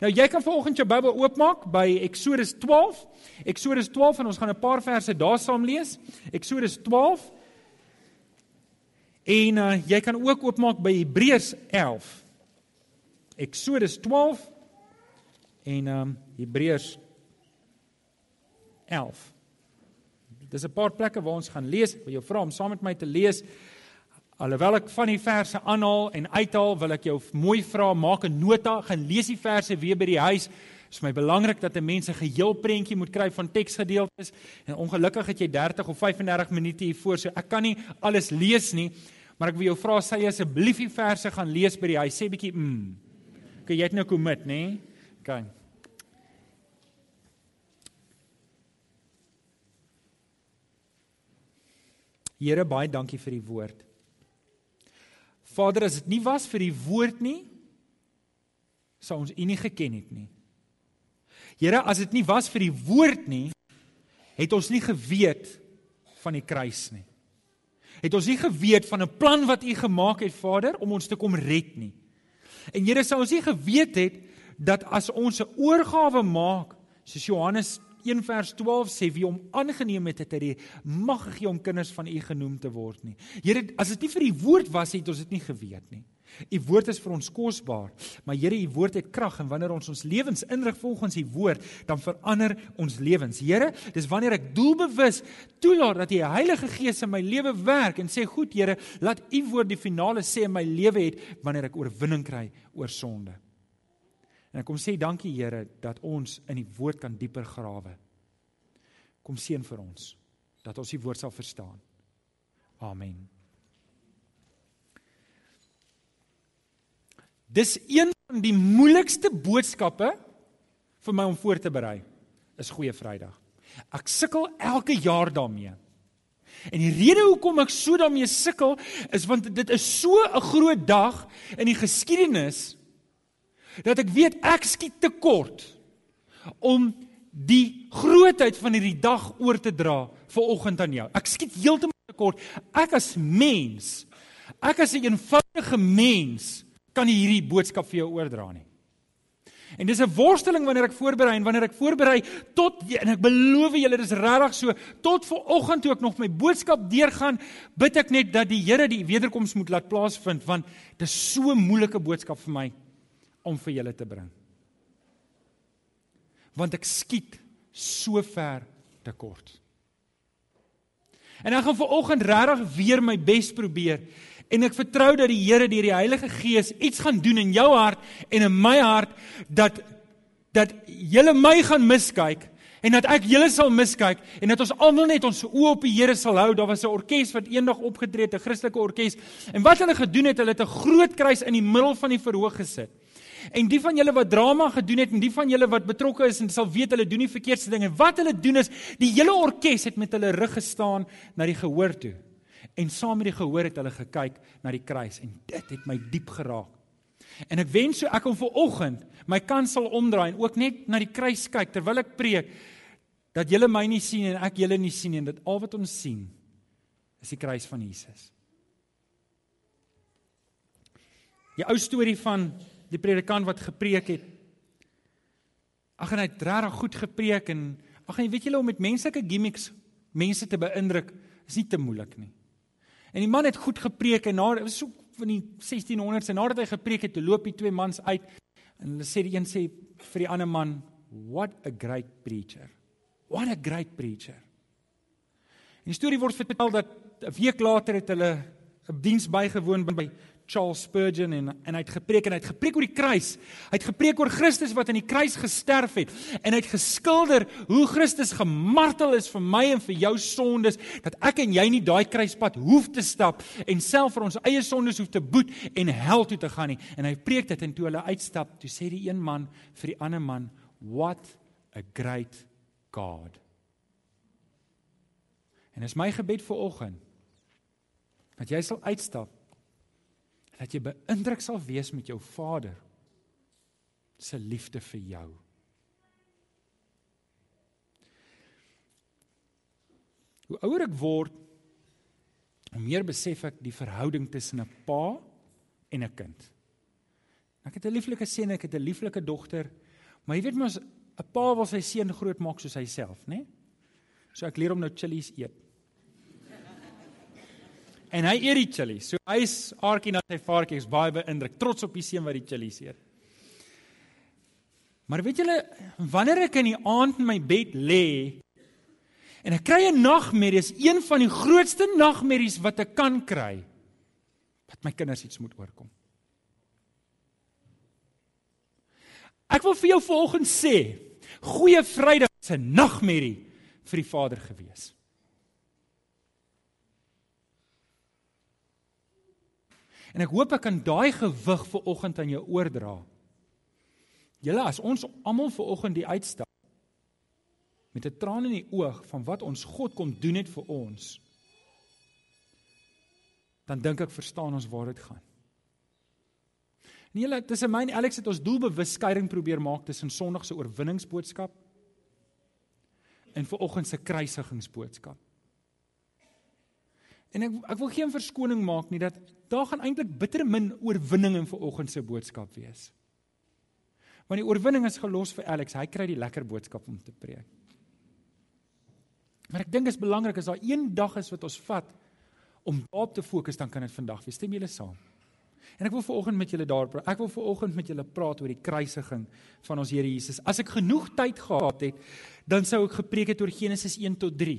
Nou jy kan vanoggend jou Bybel oopmaak by Eksodus 12. Eksodus 12 en ons gaan 'n paar verse daar saam lees. Eksodus 12. En uh, jy kan ook oopmaak by Hebreërs 11. Eksodus 12 en um Hebreërs 11. Dis 'n paar plekke waar ons gaan lees. Ek wil jou vra om saam met my te lees. Alhoewel ek van die verse aanhaal en uithaal, wil ek jou mooi vra, maak 'n nota, gaan lees die verse weer by die huis. Dit is my belangrik dat 'n mens 'n geheel prentjie moet kry van teksgedeeltes. En ongelukkig het jy 30 of 35 minute hier voor, so ek kan nie alles lees nie, maar ek wil jou vra sê asseblief die verse gaan lees by die huis. Sê bietjie mm. Okay, jy het nou commit? Nee? Okay. Here, baie dankie vir die woord. Vader, as dit nie was vir die woord nie, sou ons U nie geken het nie. Here, as dit nie was vir die woord nie, het ons nie geweet van die kruis nie. Het ons nie geweet van 'n plan wat U gemaak het, Vader, om ons te kom red nie. En Here, sou ons nie geweet het dat as ons 'n oorgawe maak, soos Johannes 1 vers 12 sê wie hom aangeneem het het hy mag gee om kinders van u genoem te word nie. Here, as dit nie vir u woord was het ons dit nie geweet nie. U woord is vir ons kosbaar, maar Here, u woord het krag en wanneer ons ons lewens inrig volgens u woord, dan verander ons lewens. Here, dis wanneer ek doelbewus toelaat dat die Heilige Gees in my lewe werk en sê, "Goed, Here, laat u woord die finale sê in my lewe het wanneer ek oorwinning kry oor sonde." En ek kom sê dankie Here dat ons in die woord kan dieper grawe. Kom seën vir ons dat ons die woord sal verstaan. Amen. Dis een van die moeilikste boodskappe vir my om voor te berei. Is Goeie Vrydag. Ek sukkel elke jaar daarmee. En die rede hoekom ek so daarmee sukkel is want dit is so 'n groot dag in die geskiedenis dat ek weet ek skiet te kort om die grootheid van hierdie dag oor te dra vir oggend aan jou. Ek skiet heeltemal te kort. Ek as mens, ek as 'n eenvoudige mens kan nie hierdie boodskap vir jou oordra nie. En dis 'n worsteling wanneer ek voorberei en wanneer ek voorberei tot en ek beloof julle dis regtig so tot ver oggend toe ek nog my boodskap deurgaan, bid ek net dat die Here die wederkoms moet laat plaasvind want dis so 'n moeilike boodskap vir my om vir julle te bring. Want ek skiet so ver te kort. En ek gaan vanoggend regtig weer my bes probeer en ek vertrou dat die Here deur die Heilige Gees iets gaan doen in jou hart en in my hart dat dat julle my gaan miskyk en dat ek julle sal miskyk en dat ons almal net ons oë op die Here sal hou. Daar was 'n orkes wat eendag opgetree het, 'n Christelike orkes. En wat hulle gedoen het, hulle het 'n groot kruis in die middel van die verhoog gesit. En die van julle wat drama gedoen het en die van julle wat betrokke is en sal weet hulle doen die verkeerdste dinge. Wat hulle doen is die hele orkes het met hulle rug gestaan na die gehoor toe. En saam met die gehoor het hulle gekyk na die kruis en dit het my diep geraak. En ek wens so ek kon ver oggend my kans sal omdraai en ook net na die kruis kyk terwyl ek preek dat julle my nie sien en ek julle nie sien en dit al wat ons sien is die kruis van Jesus. Die ou storie van die predikant wat gepreek het. Ag en hy het regtig goed gepreek en ag en weet julle om met menslike gimmicks mense te beïndruk is nie te moeilik nie. En die man het goed gepreek en na was so van die 1600s en nadat hy gepreek het, toe loop die twee mans uit en hulle sê die een sê vir die ander man, "What a great preacher. What a great preacher." En die storie word vertel dat 'n week later het hulle 'n diens bygewoon by Charles Spurgeon en en hy het gepreek en hy het gepreek oor die kruis. Hy het gepreek oor Christus wat aan die kruis gesterf het en hy het geskilder hoe Christus gemartel is vir my en vir jou sondes dat ek en jy nie daai kruispad hoef te stap en self vir ons eie sondes hoef te boet en hel toe te gaan nie. En hy preek dit en toe hulle uitstap, toe sê die een man vir die ander man, "What a great God." En dis my gebed vir oggend dat jy sal uitstap dat jy beïndruk sal wees met jou Vader se liefde vir jou. Hoe ouer ek word, hoe meer besef ek die verhouding tussen 'n pa en 'n kind. Ek het 'n lieflike seun, ek het 'n lieflike dogter, maar jy weet mos 'n pa wil sy seun grootmaak soos hy self, né? Nee? So ek leer hom nou chillies eet. En hy eet die chillies. So hy's aardjie na sy vaartjie, is baie beïndruk, trots op die seun wat die chillies eet. Maar weet julle, wanneer ek in die aand in my bed lê en ek kry 'n nagmerrie, is een van die grootste nagmerries wat ek kan kry, dat my kinders iets moet oorkom. Ek wil vir jou vanoggend sê, goeie Vrydag se nagmerrie vir die Vader gewees. En ek hoop ek kan daai gewig vir oggend aan jou oordra. Julle as ons almal ver oggend die uitstap met 'n traan in die oog van wat ons God kom doen het vir ons, dan dink ek verstaan ons waar dit gaan. En julle, tussen my en Alex het ons doelbewus skeiding probeer maak tussen Sondag se oorwinningsboodskap en ver oggend se kruisigingsboodskap. En ek ek wil geen verskoning maak nie dat daar gaan eintlik bitter min oorwinning in ver oggend se boodskap wees. Want die oorwinning is gelos vir Alex. Hy kry die lekker boodskap om te preek. Maar ek dink dit is belangrik as daar een dag is wat ons vat om daarop te fokus, dan kan dit vandag wees. Stem julle saam? En ek wil veraloggend met julle daar praat. Ek wil veraloggend met julle praat oor die kruisiging van ons Here Jesus. As ek genoeg tyd gehad het, dan sou ek gepreek het oor Genesis 1 tot 3.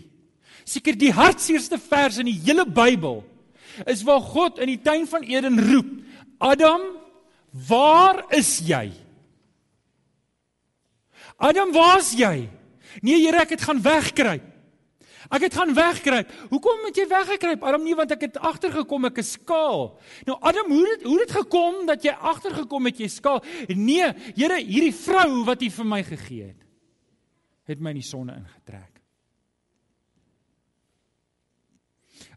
Seker die hartseerste vers in die hele Bybel is waar God in die tuin van Eden roep: "Adam, waar is jy?" Adam, waar's jy? Nee, Here, ek het gaan wegkruip. Ek het gaan wegkruip. Hoekom het jy weggekruip? Adam, nie want ek het agtergekom ek is skaal. Nou Adam, hoe het hoe het dit gekom dat jy agtergekom het jy skaal? Nee, Here, hierdie vrou wat U vir my gegee het, het my in die sonne ingetrek.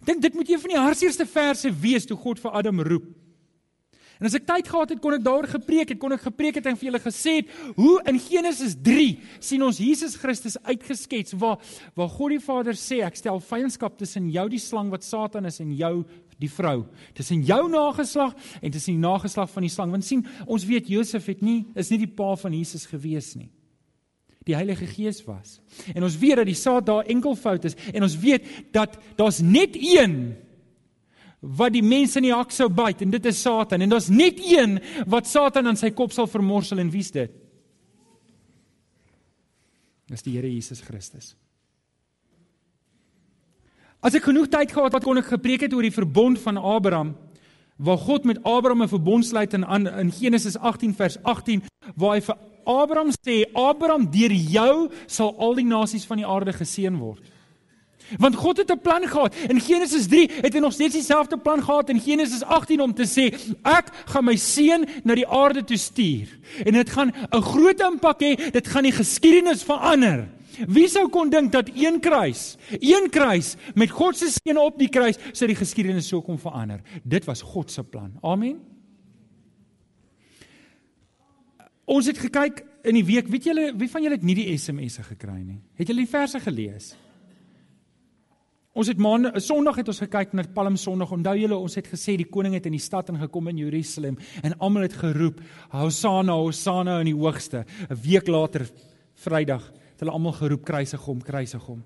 Ek dink dit moet een van die hartseerste verse wees toe God vir Adam roep. En as ek tyd gehad het, kon ek daaroor gepreek het, kon ek gepreek het en vir julle gesê het hoe in Genesis 3 sien ons Jesus Christus uitgeskets waar waar God die Vader sê ek stel vyandskap tussen jou die slang wat Satan is en jou die vrou. Tussen jou nageslag en tussen die nageslag van die slang. Want sien, ons weet Josef het nie is nie die pa van Jesus gewees nie. Die Heilige Gees was. En ons weet dat die saad daar enkelvoud is en ons weet dat daar's net een wat die mense in die hak sou byt en dit is Satan en daar's net een wat Satan aan sy kop sal vermorsel en wie's dit? Dis die Here Jesus Christus. As ek genoeg tyd gehad het kon ek gepreek het oor die verbond van Abraham waar God met Abraham 'n verbond sluit in in Genesis 18 vers 18 waar hy vir Abraham sê Abraham deur jou sal al die nasies van die aarde geseën word. Want God het 'n plan gehad. In Genesis 3 het hy nog steeds dieselfde plan gehad in Genesis 18 om te sê ek gaan my seun na die aarde toe stuur. En dit gaan 'n groot impak hê, dit gaan die geskiedenis verander. Wie sou kon dink dat een kruis, een kruis met God se seun op die kruis sou die geskiedenis so kom verander? Dit was God se plan. Amen. Ons het gekyk in die week, weet julle, wie van julle het nie die SMS'e gekry nie? Het julle die verse gelees? Ons het maand Sondag het ons gekyk na Palm Sondag. Onthou julle ons het gesê die koning het in die stad ingekom in Jerusalem en almal het geroep Hosanna Hosanna in die hoogste. 'n Week later Vrydag het hulle almal geroep kruisig hom kruisig hom.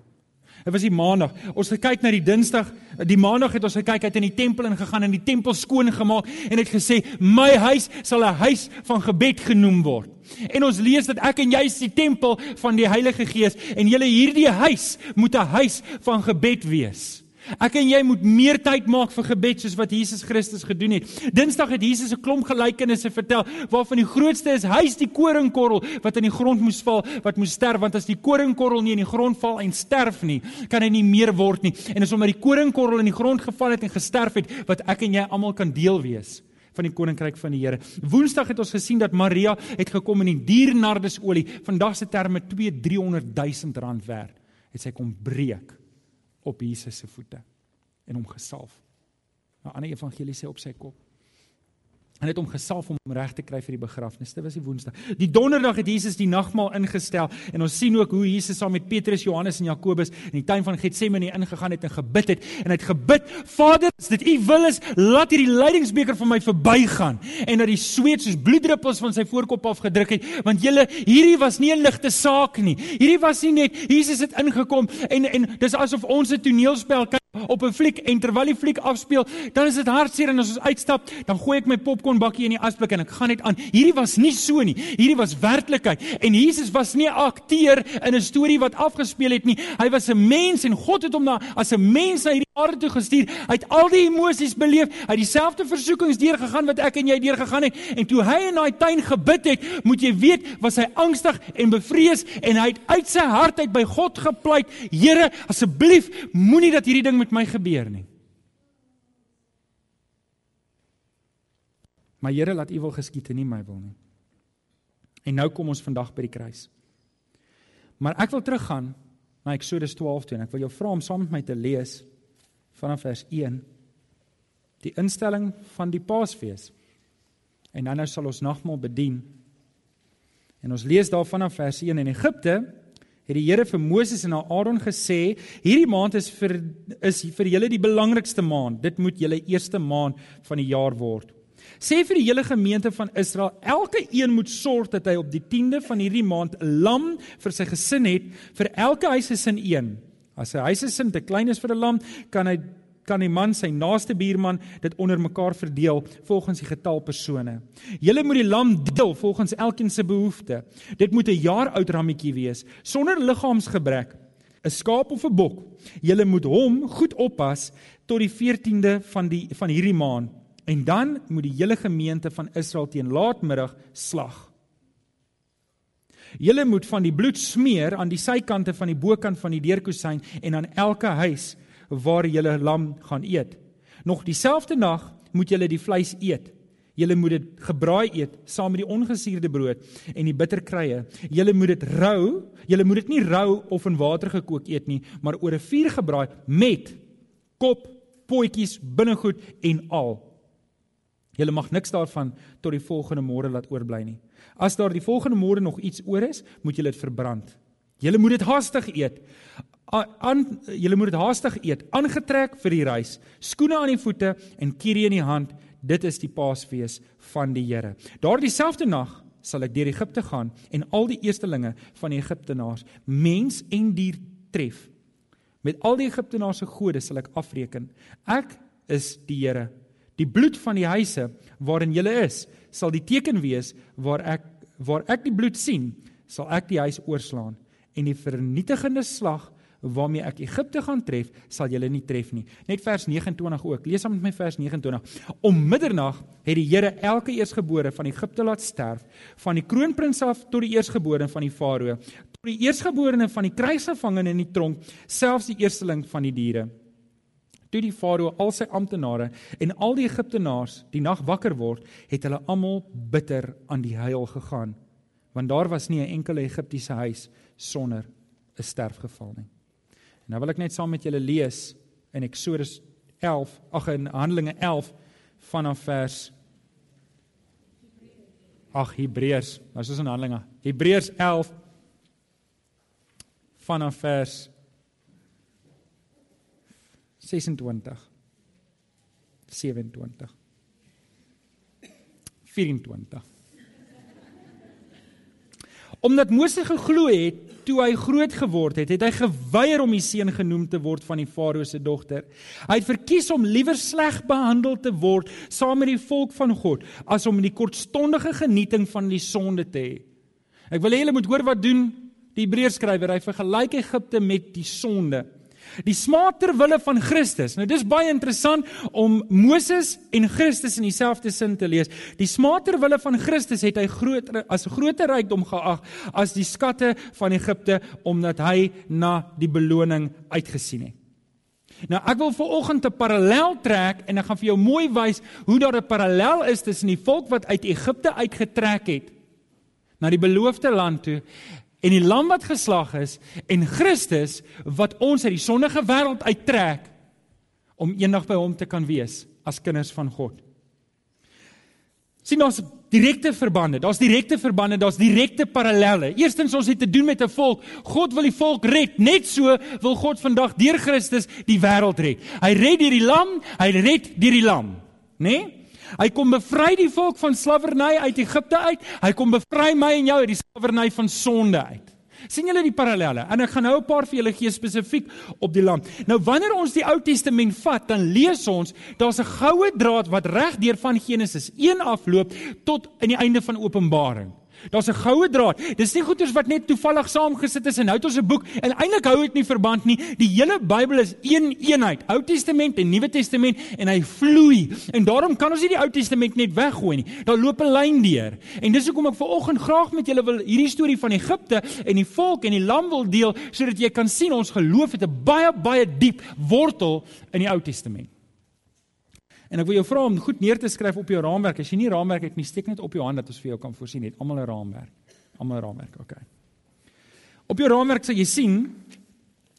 Dit was die maandag. Ons het gekyk na die dinsdag. Die maandag het ons gekyk uit in die tempel ingegaan en die tempel skoon gemaak en het gesê my huis sal 'n huis van gebed genoem word. En ons lees dat ek en jy is die tempel van die Heilige Gees en julle hierdie huis moet 'n huis van gebed wees. Ek en jy moet meer tyd maak vir gebed soos wat Jesus Christus gedoen het. Dinsdag het Jesus 'n klomp gelykenisse vertel waarvan die grootste is hy's die koringkorrel wat in die grond moes val, wat moes sterf want as die koringkorrel nie in die grond val en sterf nie, kan hy nie meer word nie. En is omdat die koringkorrel in die grond geval het en gesterf het wat ek en jy almal kan deel wees van die koninkryk van die Here. Woensdag het ons gesien dat Maria het gekom in die diernardesolie, vandag se terme 2 300 000 rand werd. Het sy kom breek op Jesus se voete en hom gesalf. 'n Ander evangelie sê op sy kop. En het hom gesalf om reg te kry vir die begrafnis. Dit was die Woensdag. Die Donderdag het Jesus die nagmaal ingestel en ons sien ook hoe Jesus saam met Petrus, Johannes en Jakobus in die tuin van Getsemane ingegaan het en gebid het en hy het gebid: "Vader, as dit U wil is, laat hierdie lydingsbeker van my verbygaan." En dat die sweet soos bloeddruppels van sy voorkop af gedruk het, want julle, hierdie was nie 'n ligte saak nie. Hierdie was nie net Jesus het ingekom en en dis asof ons 'n toneelspel kyk op 'n fliek en terwyl die fliek afspeel, dan is dit hartseer en as ons uitstap, dan gooi ek my popcornbakkie in die asblik en ek gaan net aan. Hierdie was nie so nie. Hierdie was werklikheid. En Jesus was nie 'n akteur in 'n storie wat afgespeel het nie. Hy was 'n mens en God het hom na as 'n mens na hierdie aarde toe gestuur. Hy het al die emosies beleef. Hy het dieselfde versoekings deurgegaan wat ek en jy deurgegaan het. En toe hy in daai tuin gebid het, moet jy weet, was hy angstig en bevrees en hy het uit sy hart uit by God gepleit: "Here, asseblief, moenie dat hierdie ding met my gebeur nie." Maar Here, laat U wil geskied en nie my wil nie. En nou kom ons vandag by die kruis. Maar ek wil teruggaan na Eksodus 12 toe en ek wil jou vra om saam met my te lees vanaf vers 1 die instelling van die Paasfees. En dan nou sal ons nagmaal bedien. En ons lees daarvan af vers 1 in Egipte het die Here vir Moses en Aaron gesê: "Hierdie maand is vir is vir julle die belangrikste maand. Dit moet julle eerste maand van die jaar word." Sê vir die hele gemeente van Israel, elke een moet sorg dat hy op die 10de van hierdie maand 'n lam vir sy gesin het, vir elke huisgesin een. As 'n huisgesin te klein is vir 'n lam, kan hy kan die man sy naaste buurman dit onder mekaar verdeel volgens die getal persone. Julle moet die lam deel volgens elkeen se behoefte. Dit moet 'n jaar oud rammetjie wees sonder liggaamsgebrek. 'n Skaap of 'n bok. Julle moet hom goed oppas tot die 14de van die van hierdie maand En dan moet die hele gemeente van Israel teen laatmiddag slag. Julle moet van die bloed smeer aan die sykante van die bokant van die deurkusyn en aan elke huis waar julle lam gaan eet. Nog dieselfde nag moet julle die vleis eet. Julle moet dit gebraai eet saam met die ongesuurde brood en die bitterkrye. Julle moet dit rou, julle moet dit nie rou of in water gekook eet nie, maar oor 'n vuur gebraai met kop, potjies, binnegoed en al. Julle mag niks daarvan tot die volgende môre laat oorbly nie. As daar die volgende môre nog iets oor is, moet julle dit verbrand. Julle moet dit haastig eet. Aan julle moet dit haastig eet, aangetrek vir die reis, skoene aan die voete en kierie in die hand. Dit is die Paasfees van die Here. Daardie selfde nag sal ek deur Egipte gaan en al die eerstelinge van die Egiptenaars, mens en dier tref. Met al die Egiptenaars se gode sal ek afreken. Ek is die Here Die bloed van die huise waarin julle is, sal die teken wees waar ek waar ek die bloed sien, sal ek die huis oorslaan en die vernietigende slag waarmee ek Egipte gaan tref, sal julle nie tref nie. Net vers 29 ook. Lees saam met my vers 29. Om middernag het die Here elke eersgebore van Egipte laat sterf, van die kroonprins af tot die eersgebore van die farao, tot die eersgeborene van die krygsgevangene in die tronk, selfs die eersteling van die diere toe die farao al sy amptenare en al die Egiptenaars die nag wakker word, het hulle almal bitter aan die huil gegaan, want daar was nie 'n enkele Egiptiese huis sonder 'n sterfgeval nie. En nou wil ek net saam met julle lees in Eksodus 11, ag in Handelinge 11 vanaf vers Ag Hebreërs, ons is in Handelinge. Hebreërs 11 vanaf vers 26 27 24 Omdat Moses geglo het toe hy groot geword het, het hy geweier om die seun genoem te word van die farao se dogter. Hy het verkies om liewer sleg behandel te word saam met die volk van God as om die kortstondige genieting van die sonde te hê. Ek wil hê julle moet hoor wat doen die Hebreërskrywer. Hy vergelyk Egipte met die sonde. Die smaak ter wille van Christus. Nou dis baie interessant om Moses en Christus in dieselfde sin te lees. Die smaak ter wille van Christus het hy groter as groter rykdom geag as die skatte van Egipte omdat hy na die beloning uitgesien het. Nou ek wil vir oggend 'n parallel trek en ek gaan vir jou mooi wys hoe daar 'n parallel is tussen die volk wat uit Egipte uitgetrek het na die beloofde land toe en die lam wat geslag is en Christus wat ons uit die sondige wêreld uittrek om eendag by hom te kan wees as kinders van God. Sien ons direkte verbande. Daar's direkte verbande, daar's direkte parallelle. Eerstens ons het te doen met 'n volk. God wil die volk red. Net so wil God vandag deur Christus die wêreld red. Hy red deur die lam, hy red deur die lam, né? Nee? Hy kom bevry die volk van slawerny uit Egipte uit. Hy kom bevry my en jou uit die slawerny van sonde uit sien julle die parallelle? En ek gaan nou 'n paar vir julle gee spesifiek op die land. Nou wanneer ons die Ou Testament vat, dan lees ons daar's 'n goue draad wat reg deur van Genesis 1 afloop tot in die einde van Openbaring. Daar's 'n goue draad. Dis nie goeters wat net toevallig saamgesit is en nou het ons 'n boek en eintlik hou dit nie verband nie. Die hele Bybel is een eenheid, Ou Testament en Nuwe Testament en hy vloei. En daarom kan ons nie die Ou Testament net weggooi nie. Daar loop 'n lyn deur. En dis hoekom ek vanoggend graag met julle wil hierdie storie van Egipte en die volk en die lam wil deel sodat jy kan sien ons geloof het 'n baie baie diep wortel in die Ou Testament. En ek wil jou vra om goed neer te skryf op jou raamwerk. As jy nie raamwerk het nie, steek net op jou hand dat ons vir jou kan voorsien het. Almal 'n raamwerk. Almal 'n raamwerk. OK. Op jou raamwerk sal jy sien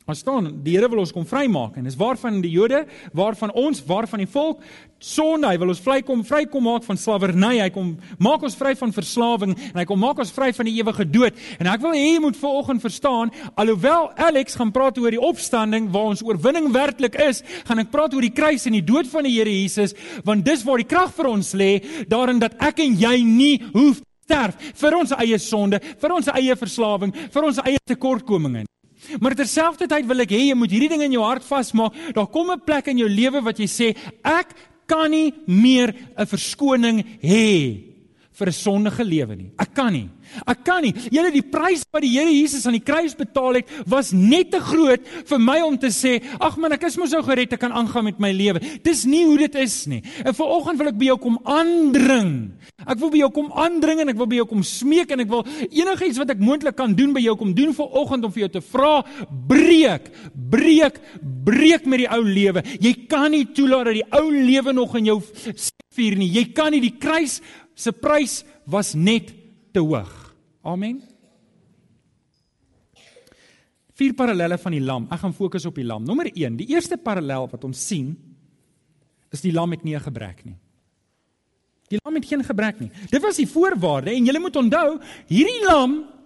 Ons staan, die Here wil ons kom vrymaak en dis waarvan die Jode, waarvan ons, waarvan die volk sonde, hy wil ons vrykom, vrykom maak van slawerny. Hy kom maak ons vry van verslawing en hy kom maak ons vry van die ewige dood. En ek wil hê jy moet vanoggend verstaan, alhoewel Alex gaan praat oor die opstanding waar ons oorwinning werklik is, gaan ek praat oor die kruis en die dood van die Here Jesus, want dis waar die krag vir ons lê, daarin dat ek en jy nie hoef sterf vir ons eie sonde, vir ons eie verslawing, vir ons eie tekortkominge. Maar terselfdertyd wil ek hê jy moet hierdie ding in jou hart vasmaak. Daar kom 'n plek in jou lewe wat jy sê ek kan nie meer 'n verskoning hê vir 'n sondige lewe nie. Ek kan nie. Ek kan nie. Julle die prys wat die Here Jesus aan die kruis betaal het, was net te groot vir my om te sê, "Ag man, ek is mos nou gered, ek kan aangaan met my lewe." Dis nie hoe dit is nie. En vanoggend wil ek by jou kom aandring. Ek wil by jou kom aandring en ek wil by jou kom smeek en ek wil enigiets wat ek moontlik kan doen by jou kom doen vanoggend om vir jou te vra, breek, breek, breek met die ou lewe. Jy kan nie toelaat dat die ou lewe nog in jou vuur nie. Jy kan nie die kruis se prys was net te hoog. Amen. Vier parallelle van die lam. Ek gaan fokus op die lam. Nommer 1, die eerste parallel wat ons sien is die lam het nie 'n gebrek nie. Die lam het geen gebrek nie. Dit was die voorwaarde en jy moet onthou, hierdie lam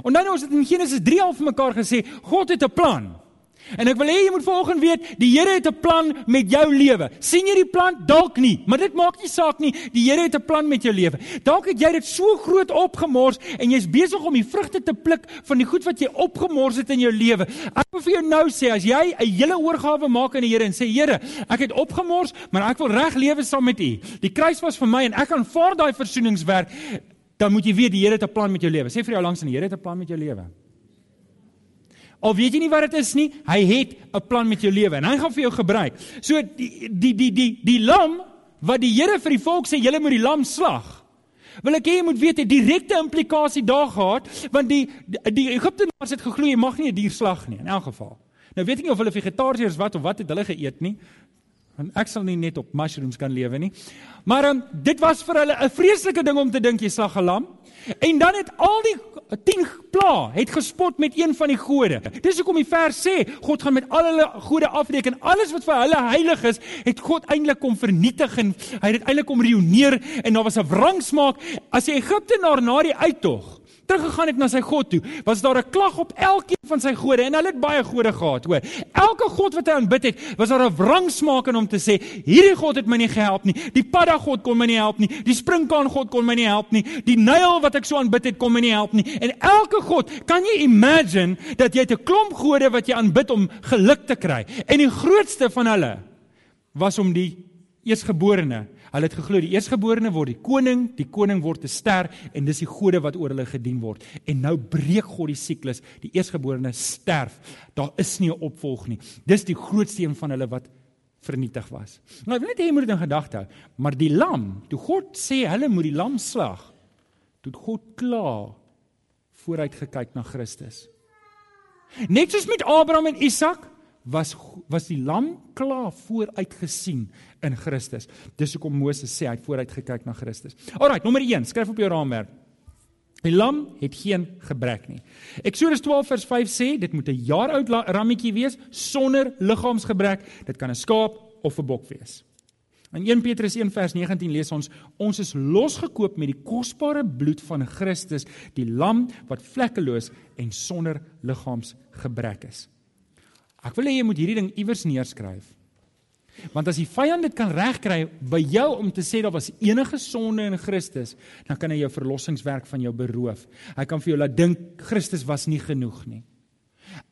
Onthou nou ons het in Genesis 3 al vir mekaar gesê, God het 'n plan. En ek wil hê jy moet vanoggend weet, die Here het 'n plan met jou lewe. sien jy die plan? Dalk nie, maar dit maak nie saak nie. Die Here het 'n plan met jou lewe. Dalk het jy dit so groot opgemors en jy's besig om die vrugte te pluk van die goed wat jy opgemors het in jou lewe. Ek wil vir jou nou sê, as jy 'n hele oorgawe maak aan die Here en sê Here, ek het opgemors, maar ek wil reg lewe saam met U. Die kruis was vir my en ek aanvaar daai versoeningswerk. Dan moet jy weet die Here het 'n plan met jou lewe. Sê vir jou langs en die Here het 'n plan met jou lewe. Al weet jy nie wat dit is nie, hy het 'n plan met jou lewe en hy gaan vir jou gebruik. So die die die die die lam wat die Here vir die volk sê julle moet die lam slag. Wil ek hê jy moet weet 'n direkte implikasie daar gehad want die die Egiptenaars het geglo jy mag nie 'n dier slag nie in elk geval. Nou weet ek nie of hulle vegetariërs wat of wat het hulle geëet nie. Want ek sal nie net op mushrooms kan lewe nie. Maar um, dit was vir hulle 'n vreeslike ding om te dink jy slag 'n lam. En dan het al die 10 pla het gespot met een van die gode. Dis hoekom die vers sê God gaan met al hulle gode afreken. Alles wat vir hulle heilig is, het God eintlik kom vernietig en hy het eintlik kom reuneer en daar was 'n wrangsmaak as die Egiptenaar na die uittog teruggegaan het na sy God toe, was daar 'n klag op elkeen van sy gode en hulle het baie gode gehad, hoor. Elke god wat hy aanbid het, was daar 'n wrangsmaak in hom te sê, hierdie god het my nie gehelp nie. Die padda god kon my nie help nie. Die springkaan god kon my nie help nie. Die Nyl wat ek so aanbid het, kon my nie help nie. En elke god, kan jy imagine dat jy 'n klomp gode wat jy aanbid om geluk te kry? En die grootste van hulle was om die eersgeborene Hulle het geglo die eersgeborene word die koning, die koning word 'n ster en dis die gode wat oor hulle gedien word. En nou breek God die siklus. Die eersgeborene sterf. Daar is nie 'n opvolg nie. Dis die grootste een van hulle wat vernietig was. Nou, ek wil net hê jy moet dit in gedagte hou. Maar die lam, toe God sê hulle moet die lam slag, toe God klaar vooruit gekyk na Christus. Net soos met Abraham en Isak was was die lam klaar vooruit gesien in Christus. Dis hoekom Moses sê hy het vooruit gekyk na Christus. Alraai, nommer 1, skryf op jou raamwerk. Die lam het geen gebrek nie. Eksodus 12 vers 5 sê dit moet 'n jaar oud rammetjie wees sonder liggaamsgebrek. Dit kan 'n skaap of 'n bok wees. In 1 Petrus 1 vers 19 lees ons ons is losgekoop met die kosbare bloed van Christus, die lam wat vlekkeloos en sonder liggaamsgebrek is. Ek wil hê jy moet hierdie ding iewers neerskryf. Want as die vyand dit kan regkry by jou om te sê daar was enige sonde in Christus, dan kan hy jou verlossingswerk van jou beroof. Hy kan vir jou laat dink Christus was nie genoeg nie.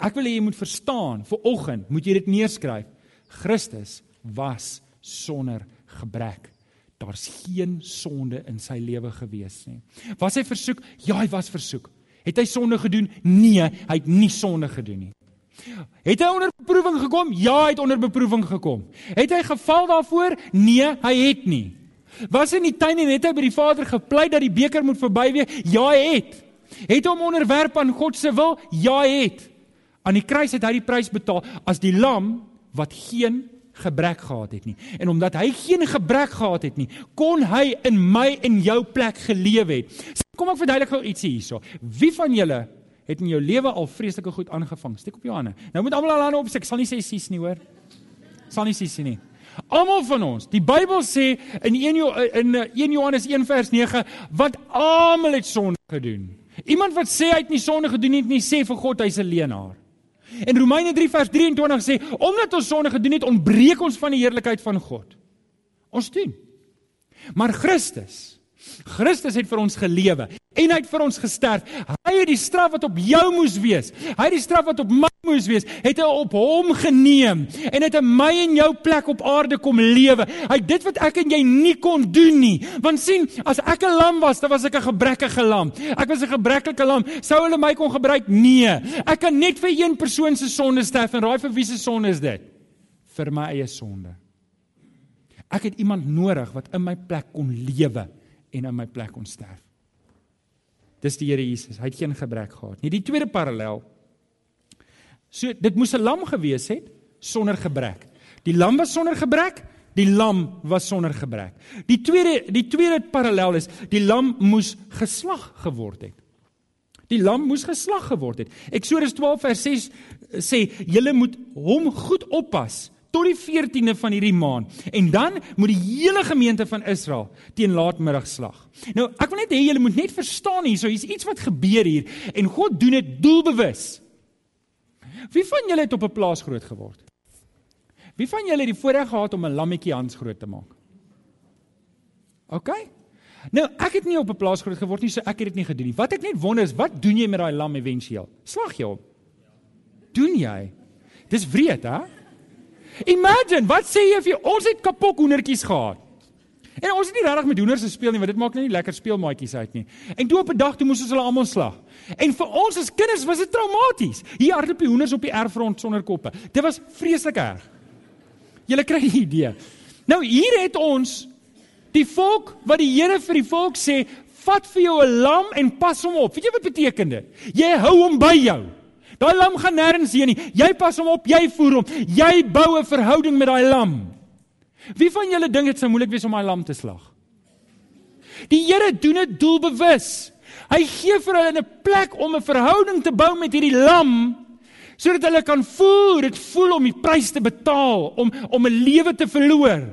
Ek wil hê jy moet verstaan, vir oggend moet jy dit neerskryf. Christus was sonder gebrek. Daar's geen sonde in sy lewe gewees nie. Was hy versoek? Ja, hy was versoek. Het hy sonde gedoen? Nee, hy het nie sonde gedoen nie. Het hy onder beproewing gekom? Ja, hy het onder beproewing gekom. Het hy geval daarvoor? Nee, hy het nie. Was in die tuin en het hy by die Vader gepleit dat die beker moet verbyweeg? Ja, hy het. Het hom onderwerp aan God se wil? Ja, hy het. Aan die kruis het hy die prys betaal as die lam wat geen gebrek gehad het nie. En omdat hy geen gebrek gehad het nie, kon hy in my en jou plek geleef het. Kom ek verduidelik gou ietsie hierso. Wie van julle het in jou lewe al vreeslike goed aangevang? Steek op jou hande. Nou moet almal al hande opsteek. Ek sal nie sê sies nie, hoor. Sal nie sies nie. Almal van ons. Die Bybel sê in 1 in 1 Johannes 1 vers 9 wat almal het sonde gedoen. Iemand wat sê hy het nie sonde gedoen nie, nie sê vir God hy's 'n leienaar. En Romeine 3 vers 23 sê omdat ons sonde gedoen het, ontbreek ons van die heerlikheid van God. Ons doen. Maar Christus Christus het vir ons gelewe en hy het vir ons gesterf. Hy het die straf wat op jou moes wees, hy het die straf wat op my moes wees, het hy op hom geneem en het in my en jou plek op aarde kom lewe. Hy het dit wat ek en jy nie kon doen nie. Want sien, as ek 'n lam was, dan was ek 'n gebrekkige lam. Ek was 'n gebrekkige lam. Sou hulle my kon gebruik? Nee. Ek kan net vir een persoon se sonde sterf en raai vir wie se sonde is dit? Vir my eie sonde. Ek het iemand nodig wat in my plek kon lewe en in my plek kon sterf. Dis die Here Jesus. Hy het geen gebrek gehad nie. Die tweede parallel. So dit moes 'n lam gewees het sonder gebrek. Die lam was sonder gebrek, die lam was sonder gebrek. Die tweede die tweede parallel is die lam moes geslag geword het. Die lam moes geslag geword het. Eksodus 12 vers 6 sê julle moet hom goed oppas tot die 14de van hierdie maand. En dan moet die hele gemeente van Israel teen laatmiddag slag. Nou, ek wil net hê julle moet net verstaan hier, so hier's iets wat gebeur hier en God doen dit doelbewus. Wie van julle het op 'n plaas groot geword? Wie van julle het die voorreg gehad om 'n lammetjie Hans groot te maak? OK. Nou, ek het nie op 'n plaas groot geword nie, so ek het dit nie gedoen nie. Wat ek net wonder is, wat doen jy met daai lam éventueel? Slag jy hom? Doen jy? Dis wreed, hè? Imagine, wat sê jy vir ons het kapok hoendertjies gehad? En ons het nie regtig met hoenders gespeel nie, want dit maak net nie lekker speelmaatjies uit nie. En toe op 'n dag toe moes ons hulle almal slag. En vir ons as kinders was dit traumaties. Hier hardloop die hoenders op die erfront sonder koppe. Dit was vreeslik erg. Julle kry die idee. Nou hier het ons die volk wat die Here vir die volk sê, vat vir jou 'n lam en pas hom op. Weet jy wat beteken dit? Jy hou hom by jou. Daai lam gaan nêrens heen nie. Jy pas hom op, jy voer hom. Jy bou 'n verhouding met daai lam. Wie van julle dink dit sou moeilik wees om daai lam te slag? Die Here doen dit doelbewus. Hy gee vir hulle 'n plek om 'n verhouding te bou met hierdie lam sodat hulle kan voel, dit voel om die prys te betaal, om om 'n lewe te verloor.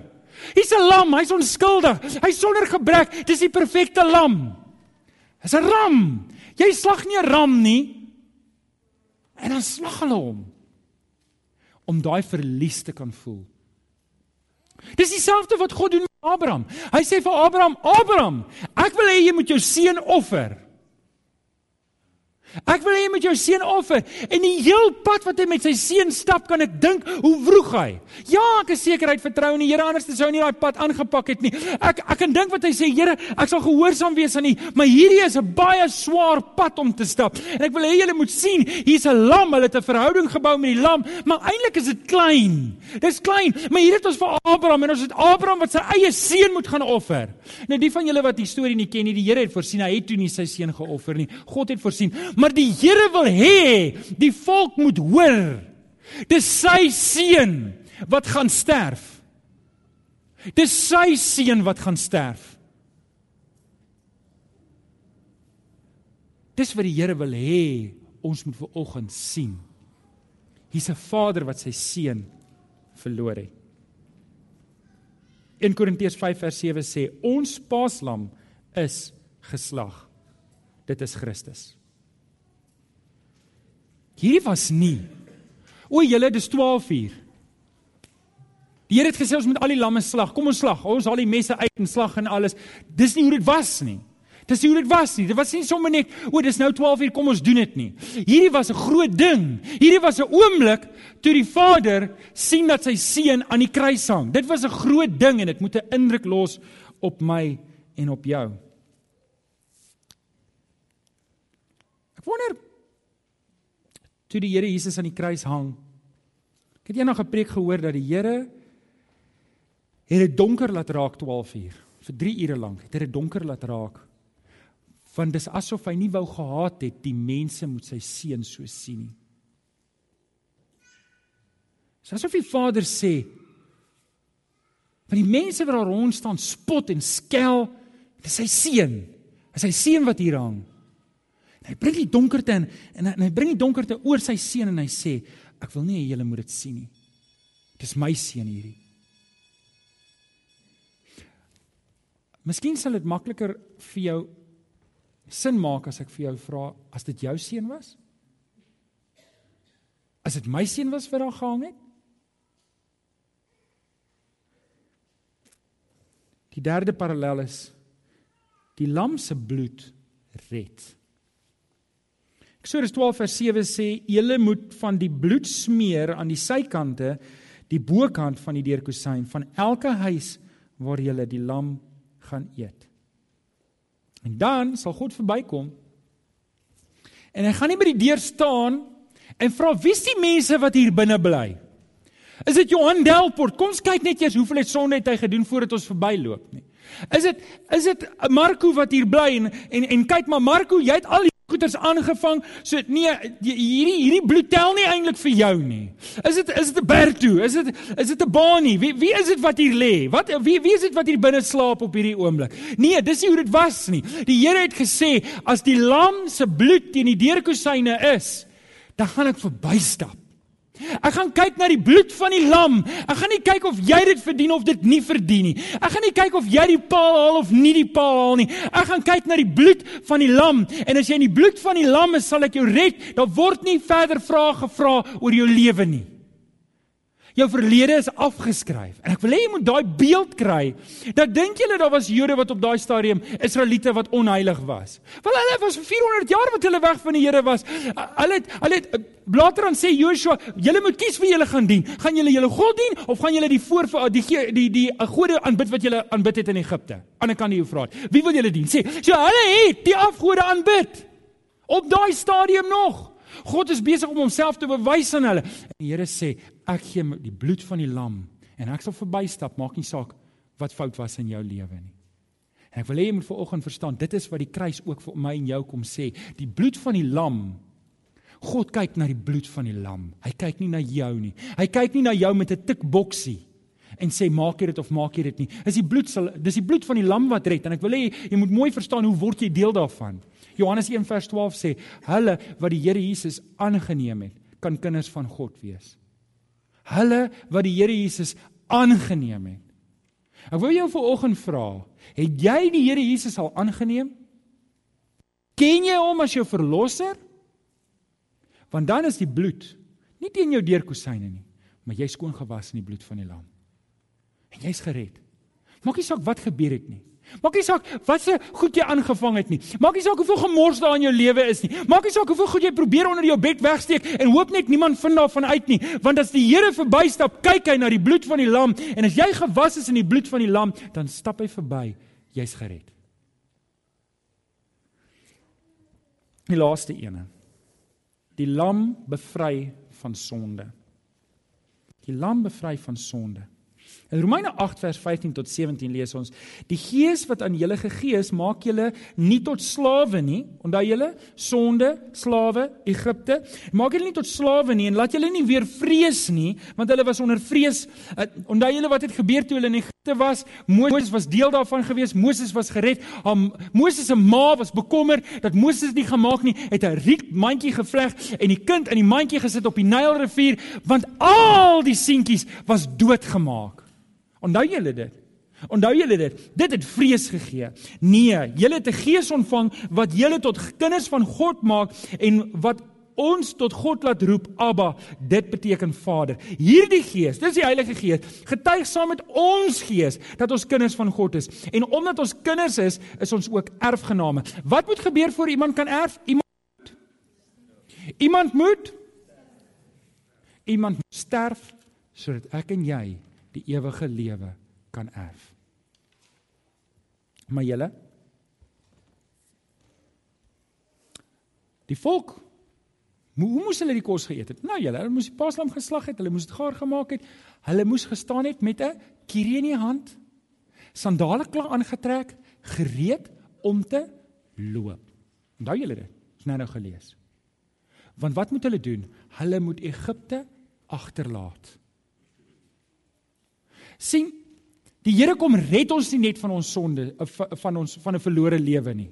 Hy's 'n lam, hy's onskuldig. Hy's sonder gebrek. Dis die perfekte lam. Dis 'n ram. Jy slag nie 'n ram nie. En dan slag hulle hom om daai verlies te kan voel. Dis dieselfde wat God doen met Abraham. Hy sê vir Abraham: "Abraham, ek wil hê jy moet jou seun offer." Ek wil moet jou seun offer en die heel pad wat hy met sy seun stap kan ek dink hoe vroeg hy. Ja, ek is seker hy het vertrou in die Here anders sou hy nie daai pad aangepak het nie. Ek ek kan dink wat hy sê, Here, ek sal gehoorsaam wees aan U, maar hierdie is 'n baie swaar pad om te stap. En ek wil hê julle moet sien, hier's 'n lam, hulle het 'n verhouding gebou met die lam, maar eintlik is dit klein. Dis klein, maar hier het ons vir Abraham en ons het Abraham wat sy eie seun moet gaan offer. Nou die van julle wat die storie nie ken nie, die Here het voorsien, hy het toe nie sy seun geoffer nie. God het voorsien. Maar die Here wil hê die volk moet hoor. Dis sy seun wat gaan sterf. Dis sy seun wat gaan sterf. Dis wat die Here wil hê ons moet ver oggend sien. Hier's 'n Vader wat sy seun verloor het. 1 Korintiërs 5 vers 7 sê ons paaslam is geslag. Dit is Christus. Hierdie was nie. O julle, dis 12 uur. Die Here het gesê ons moet al die lamme slag. Kom ons slag. Ons haal die messe uit en slag en alles. Dis nie hoe dit was nie. Dis nie hoe dit was nie. Dit was nie sommer net, o, dis nou 12 uur, kom ons doen dit nie. Hierdie was 'n groot ding. Hierdie was 'n oomblik toe die Vader sien dat sy seun aan die kruis hang. Dit was 'n groot ding en dit moet 'n indruk los op my en op jou. Ek wonder toe die Here Jesus aan die kruis hang. Ek het eendag 'n preek gehoor dat die Here het dit donker laat raak 12 uur vir 3 ure lank. Het dit donker laat raak. Want dis asof hy nie wou gehad het die mense moet sy seun so sien nie. Dis asof die Vader sê van die mense wat daar rond staan spot en skel, dis sy seun. Dis sy seun wat hier hang. Hy bring die donkerte in en, en hy bring die donkerte oor sy seun en hy sê ek wil nie hê julle moet dit sien nie. Dis my seun hierdie. Miskien sal dit makliker vir jou sin maak as ek vir jou vra as dit jou seun was? As dit my seun was wat daar gehang het? Die derde parallel is die lam se bloed red. Eksodus 12 vers 7 sê julle moet van die bloed smeer aan die sykante die bokant van die deurkusyn van elke huis waar julle die lam gaan eet. En dan sal God verbykom. En hy gaan nie by die deur staan en vra wie's die mense wat hier binne bly? Is dit Johan Delport? Kom ons kyk net eers hoeveel het sonde het hy gedoen voordat ons verbyloop nie. Is dit is dit Marco wat hier bly en en, en kyk maar Marco, jy het al goeders aangevang. So nee, hierdie hierdie bloed tel nie eintlik vir jou nie. Is dit is dit 'n Bertu? Is dit is dit 'n Bani? Wie wie is dit wat hier lê? Wat wie wie is dit wat hier binne slaap op hierdie oomblik? Nee, dis nie hoe dit was nie. Die Here het gesê as die lam se bloed teen die deurkusyne is, dan gaan ek verbystap. Ek gaan kyk na die bloed van die lam. Ek gaan nie kyk of jy dit verdien of dit nie verdien nie. Ek gaan nie kyk of jy die paal haal of nie die paal haal nie. Ek gaan kyk na die bloed van die lam en as jy in die bloed van die lam is, sal ek jou red. Daar word nie verder vrae gevra oor jou lewe nie. Jou verlede is afgeskryf. En ek wil hê jy moet daai beeld kry. Dat dink julle daar was Jode wat op daai stadium Israeliete wat onheilig was. Wel hulle was vir 400 jaar wat hulle weg van die Here was. Hulle het hulle het later dan sê Joshua, julle moet kies wie julle gaan dien. Gaan julle julle God dien of gaan julle die voor die die die, die gode aanbid wat julle aanbid het in Egipte? Ander kan die Eufraat. Wie wil julle dien? Sê, so hulle het die afgode aanbid. Op daai stadium nog. God is besig om homself te bewys aan hulle. En die Here sê, ek gee die bloed van die lam en ek sal verbystap, maak nie saak wat fout was in jou lewe nie. En ek wil hê jy moet vanoggend verstaan, dit is wat die kruis ook vir my en jou kom sê. Die bloed van die lam God kyk na die bloed van die lam. Hy kyk nie na jou nie. Hy kyk nie na jou met 'n tikboksie en sê maak jy dit of maak jy dit nie. Dis die bloed sal dis die bloed van die lam wat red en ek wil hê jy moet mooi verstaan hoe word jy deel daarvan. Johannes 1 vers 12 sê hulle wat die Here Jesus aangeneem het, kan kinders van God wees. Hulle wat die Here Jesus aangeneem het. Ek wil jou vanoggend vra, het jy die Here Jesus al aangeneem? Ken jy hom as jou verlosser? Want dan is die bloed nie teen jou deurkusyne nie, maar jy skoon gewas in die bloed van die lam. En jy's gered. Maak nie saak wat gebeur het nie. Maak nie saak wat se goed jy aangevang het nie. Maak nie saak hoeveel gemors daar in jou lewe is nie. Maak nie saak hoeveel goed jy probeer onder jou bed wegsteek en hoop net niemand vind daarvan uit nie. Want as die Here verbystap, kyk hy na die bloed van die lam en as jy gewas is in die bloed van die lam, dan stap hy verby. Jy's gered. Die laaste ene. Die lam bevry van sonde. Die lam bevry van sonde. In Romeine 8 vers 15 tot 17 lees ons: Die Gees wat aan julle gegee is, maak julle nie tot slawe nie. Onthou julle, sonde, slawe, Egipte. Maak julle nie tot slawe nie en laat julle nie weer vrees nie, want hulle was onder vrees. Uh, onthou julle wat het gebeur toe hulle in Egipte was. Moses was deel daarvan gewees. Moses was gered. Hom Moses se ma was bekommer dat Moses nie gemaak nie. Het 'n riet mandjie gevleg en die kind in die mandjie gesit op die Nylrivier want al die seentjies was doodgemaak. Onthou julle dit? Onthou julle dit? Dit het vrees gegee. Nee, julle het 'n gees ontvang wat julle tot kinders van God maak en wat ons tot God laat roep Abba, dit beteken Vader. Hierdie Gees, dis die Heilige Gees, getuig saam met ons gees dat ons kinders van God is. En omdat ons kinders is, is ons ook erfgename. Wat moet gebeur voor iemand kan erf? Iemand Iemand moet iemand moet sterf sodat ek en jy die ewige lewe kan erf. Maar julle Die volk Hoe moes hulle die kos geëet het? Nou julle, hulle moes die paaslam geslag het, hulle moes dit gaar gemaak het. Hulle moes gestaan het met 'n kierie in die hand, sandale klaar aangetrek, gereed om te loop. Onthou julle dit? Ons nou nou gelees. Want wat moet hulle doen? Hulle moet Egipte agterlaat. Sien Die Here kom red ons nie net van ons sonde van ons van 'n verlore lewe nie.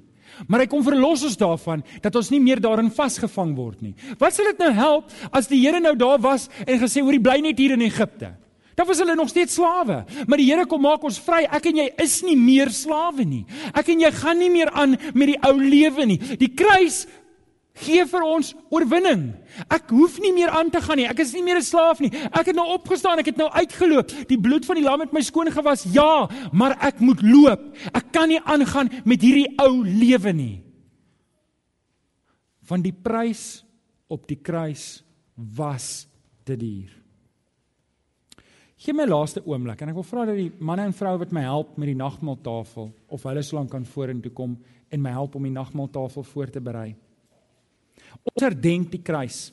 Maar hy kom verlos ons daarvan dat ons nie meer daarin vasgevang word nie. Wat sal dit nou help as die Here nou daar was en gesê hoor, bly net hier in Egipte? Dan was hulle nog steeds slawe. Maar die Here kom maak ons vry. Ek en jy is nie meer slawe nie. Ek en jy gaan nie meer aan met die ou lewe nie. Die kruis gee vir ons oorwinning. Ek hoef nie meer aan te gaan nie. Ek is nie meer 'n slaaf nie. Ek het nou opgestaan, ek het nou uitgeloop. Die bloed van die lam het my skoon gewas. Ja, maar ek moet loop. Ek kan nie aangaan met hierdie ou lewe nie. Want die prys op die kruis was te duur. Gee my laaste oomblik en ek wil vra dat die manne en vroue wat my help met die nagmaaltafel of hulle slank kan vorentoe kom en my help om die nagmaaltafel voor te berei. Ons herdenk die kruis.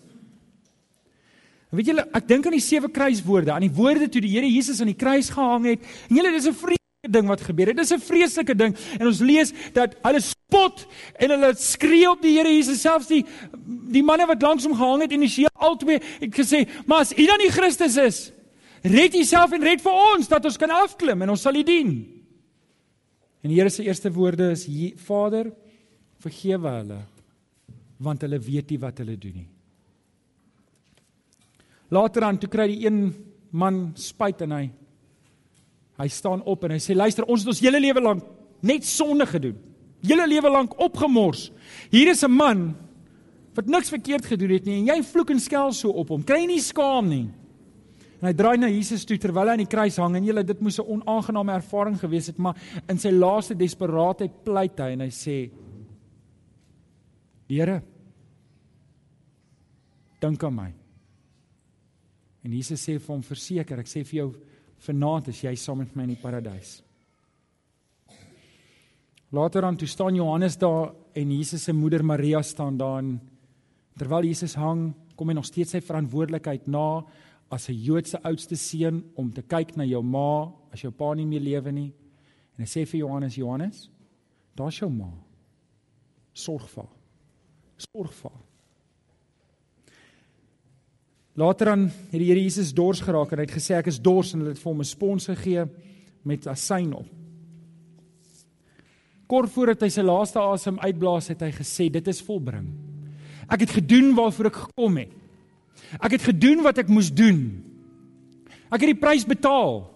Weet julle, ek dink aan die sewe kruiswoorde, aan die woorde toe die Here Jesus aan die kruis gehang het. En julle, dis 'n vreeslike ding wat gebeur het. Dis 'n vreeslike ding. En ons lees dat hulle spot en hulle skree op die Here Jesus selfs die die manne wat langs hom gehang het initieel albei het gesê, "Maar as U dan die Christus is, red Uself en red vir ons dat ons kan afklim en ons sal U dien." En die Here se eerste woorde is: "Vader, vergewe hulle." Want hulle weet nie wat hulle doen nie. Later aan toe kry die een man spyt en hy hy staan op en hy sê luister ons het ons hele lewe lank net sonde gedoen. Hele lewe lank opgemors. Hier is 'n man wat niks verkeerd gedoen het nie en jy vloek en skel so op hom. Kry nie skaam nie? En hy draai na Jesus toe terwyl hy aan die kruis hang en julle dit moes 'n onaangename ervaring gewees het, maar in sy laaste desperaatheid pleit hy en hy sê: "Here, dink aan my. En Jesus sê vir hom verseker, ek sê vir jou vanaand is jy saam met my in die paradys. Later aan toe staan Johannes daar en Jesus se moeder Maria staan daar en terwyl Jesus hang, kom hy nog steeds sy verantwoordelikheid na as 'n Joodse oudste seun om te kyk na jou ma as jou pa nie meer lewe nie. En hy sê vir Johannes, Johannes, daar's jou ma. Sorg vir haar. Sorg vir haar. Later dan het die Here Jesus dors geraak en hy het gesê ek is dors en hulle het vir hom 'n spons gegee met asyn op. Kort voordat hy sy laaste asem uitblaas het hy gesê dit is volbring. Ek het gedoen waarvoor ek gekom het. Ek het gedoen wat ek moes doen. Ek het die prys betaal.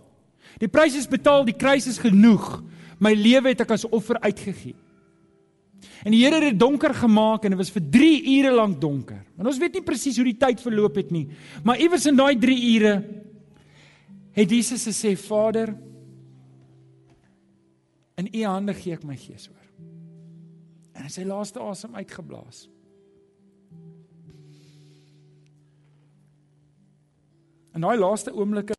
Die prys is betaal, die kruis is genoeg. My lewe het ek as offer uitgegee. En die Here het dit donker gemaak en dit was vir 3 ure lank donker. En ons weet nie presies hoe die tyd verloop het nie, maar iewers in daai 3 ure het Jesus gesê: "Vader, in U hande gee ek my gees oor." En hy sy laaste asem uitgeblaas. In daai laaste oomblikke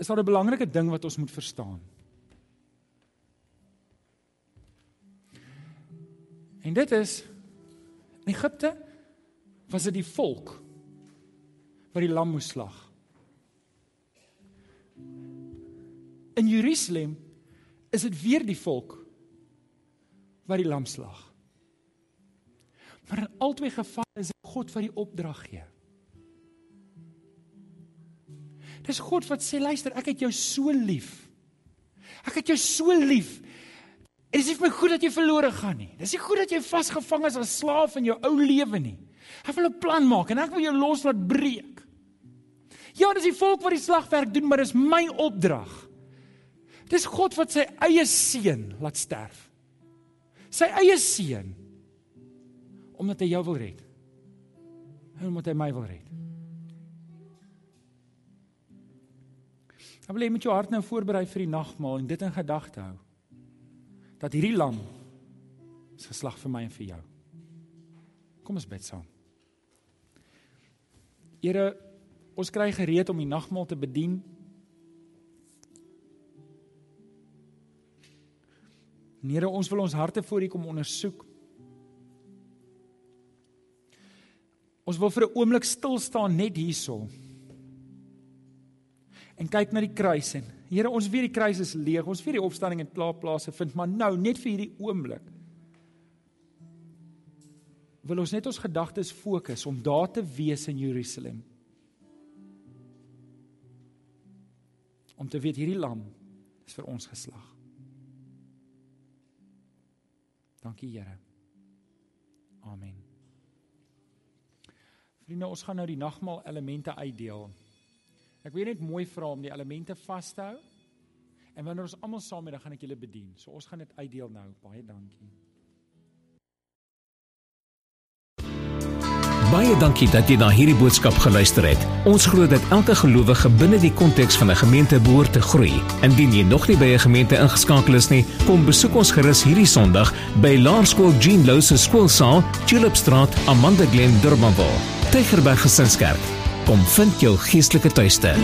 is daar 'n belangrike ding wat ons moet verstaan. En dit is in Egipte was dit die volk wat die lam moes slag. In Jerusalem is dit weer die volk wat die lam slag. Maar in albei gevalle is dit God wat die opdrag gee. Dis God wat sê luister, ek het jou so lief. Ek het jou so lief. En dit is nie vir my goed dat jy verlore gaan nie. Dis nie goed dat jy vasgevang is as slaaf in jou ou lewe nie. Ek wil 'n plan maak en ek wil jou los laat breek. Ja, dis die volk wat die slagwerk doen, maar dis my opdrag. Dis God wat sy eie seun laat sterf. Sy eie seun omdat hy jou wil red. En omdat hy my wil red. Ek wil hê jy moet jou hart nou voorberei vir die nagmaal en dit in gedagte hou. Dat hierdie lam is geslag vir my en vir jou. Kom ons bid saam. Here, ons kry gereed om die nagmaal te bedien. Here, ons wil ons harte voor U kom ondersoek. Ons wil vir 'n oomblik stil staan net hierso. En kyk na die kruis en Here, ons weet die kruis is leeg. Ons weet die opstanding het plaaslase vind, maar nou net vir hierdie oomblik wil ons net ons gedagtes fokus om daar te wees in Jerusalem. Om te weet hierdie lam is vir ons geslag. Dankie Here. Amen. Vriende, ons gaan nou die nagmaal elemente uitdeel. Ek wil net mooi vra om die elemente vas te hou. En wanneer ons almal saam is, dan gaan ek julle bedien. So ons gaan dit uitdeel nou. Baie dankie. Baie dankie dat jy na hierdie boodskap geluister het. Ons glo dat elke gelowige binne die konteks van 'n gemeente behoort te groei. Indien jy nog nie by 'n gemeente ingeskakel is nie, kom besoek ons gerus hierdie Sondag by Laerskool Jean Louw se skoolsaal, Tulipstraat, Amanda Glen, Durbanville. Tygerberg Gesinskerk. Kom vind jou geestelike tuiste.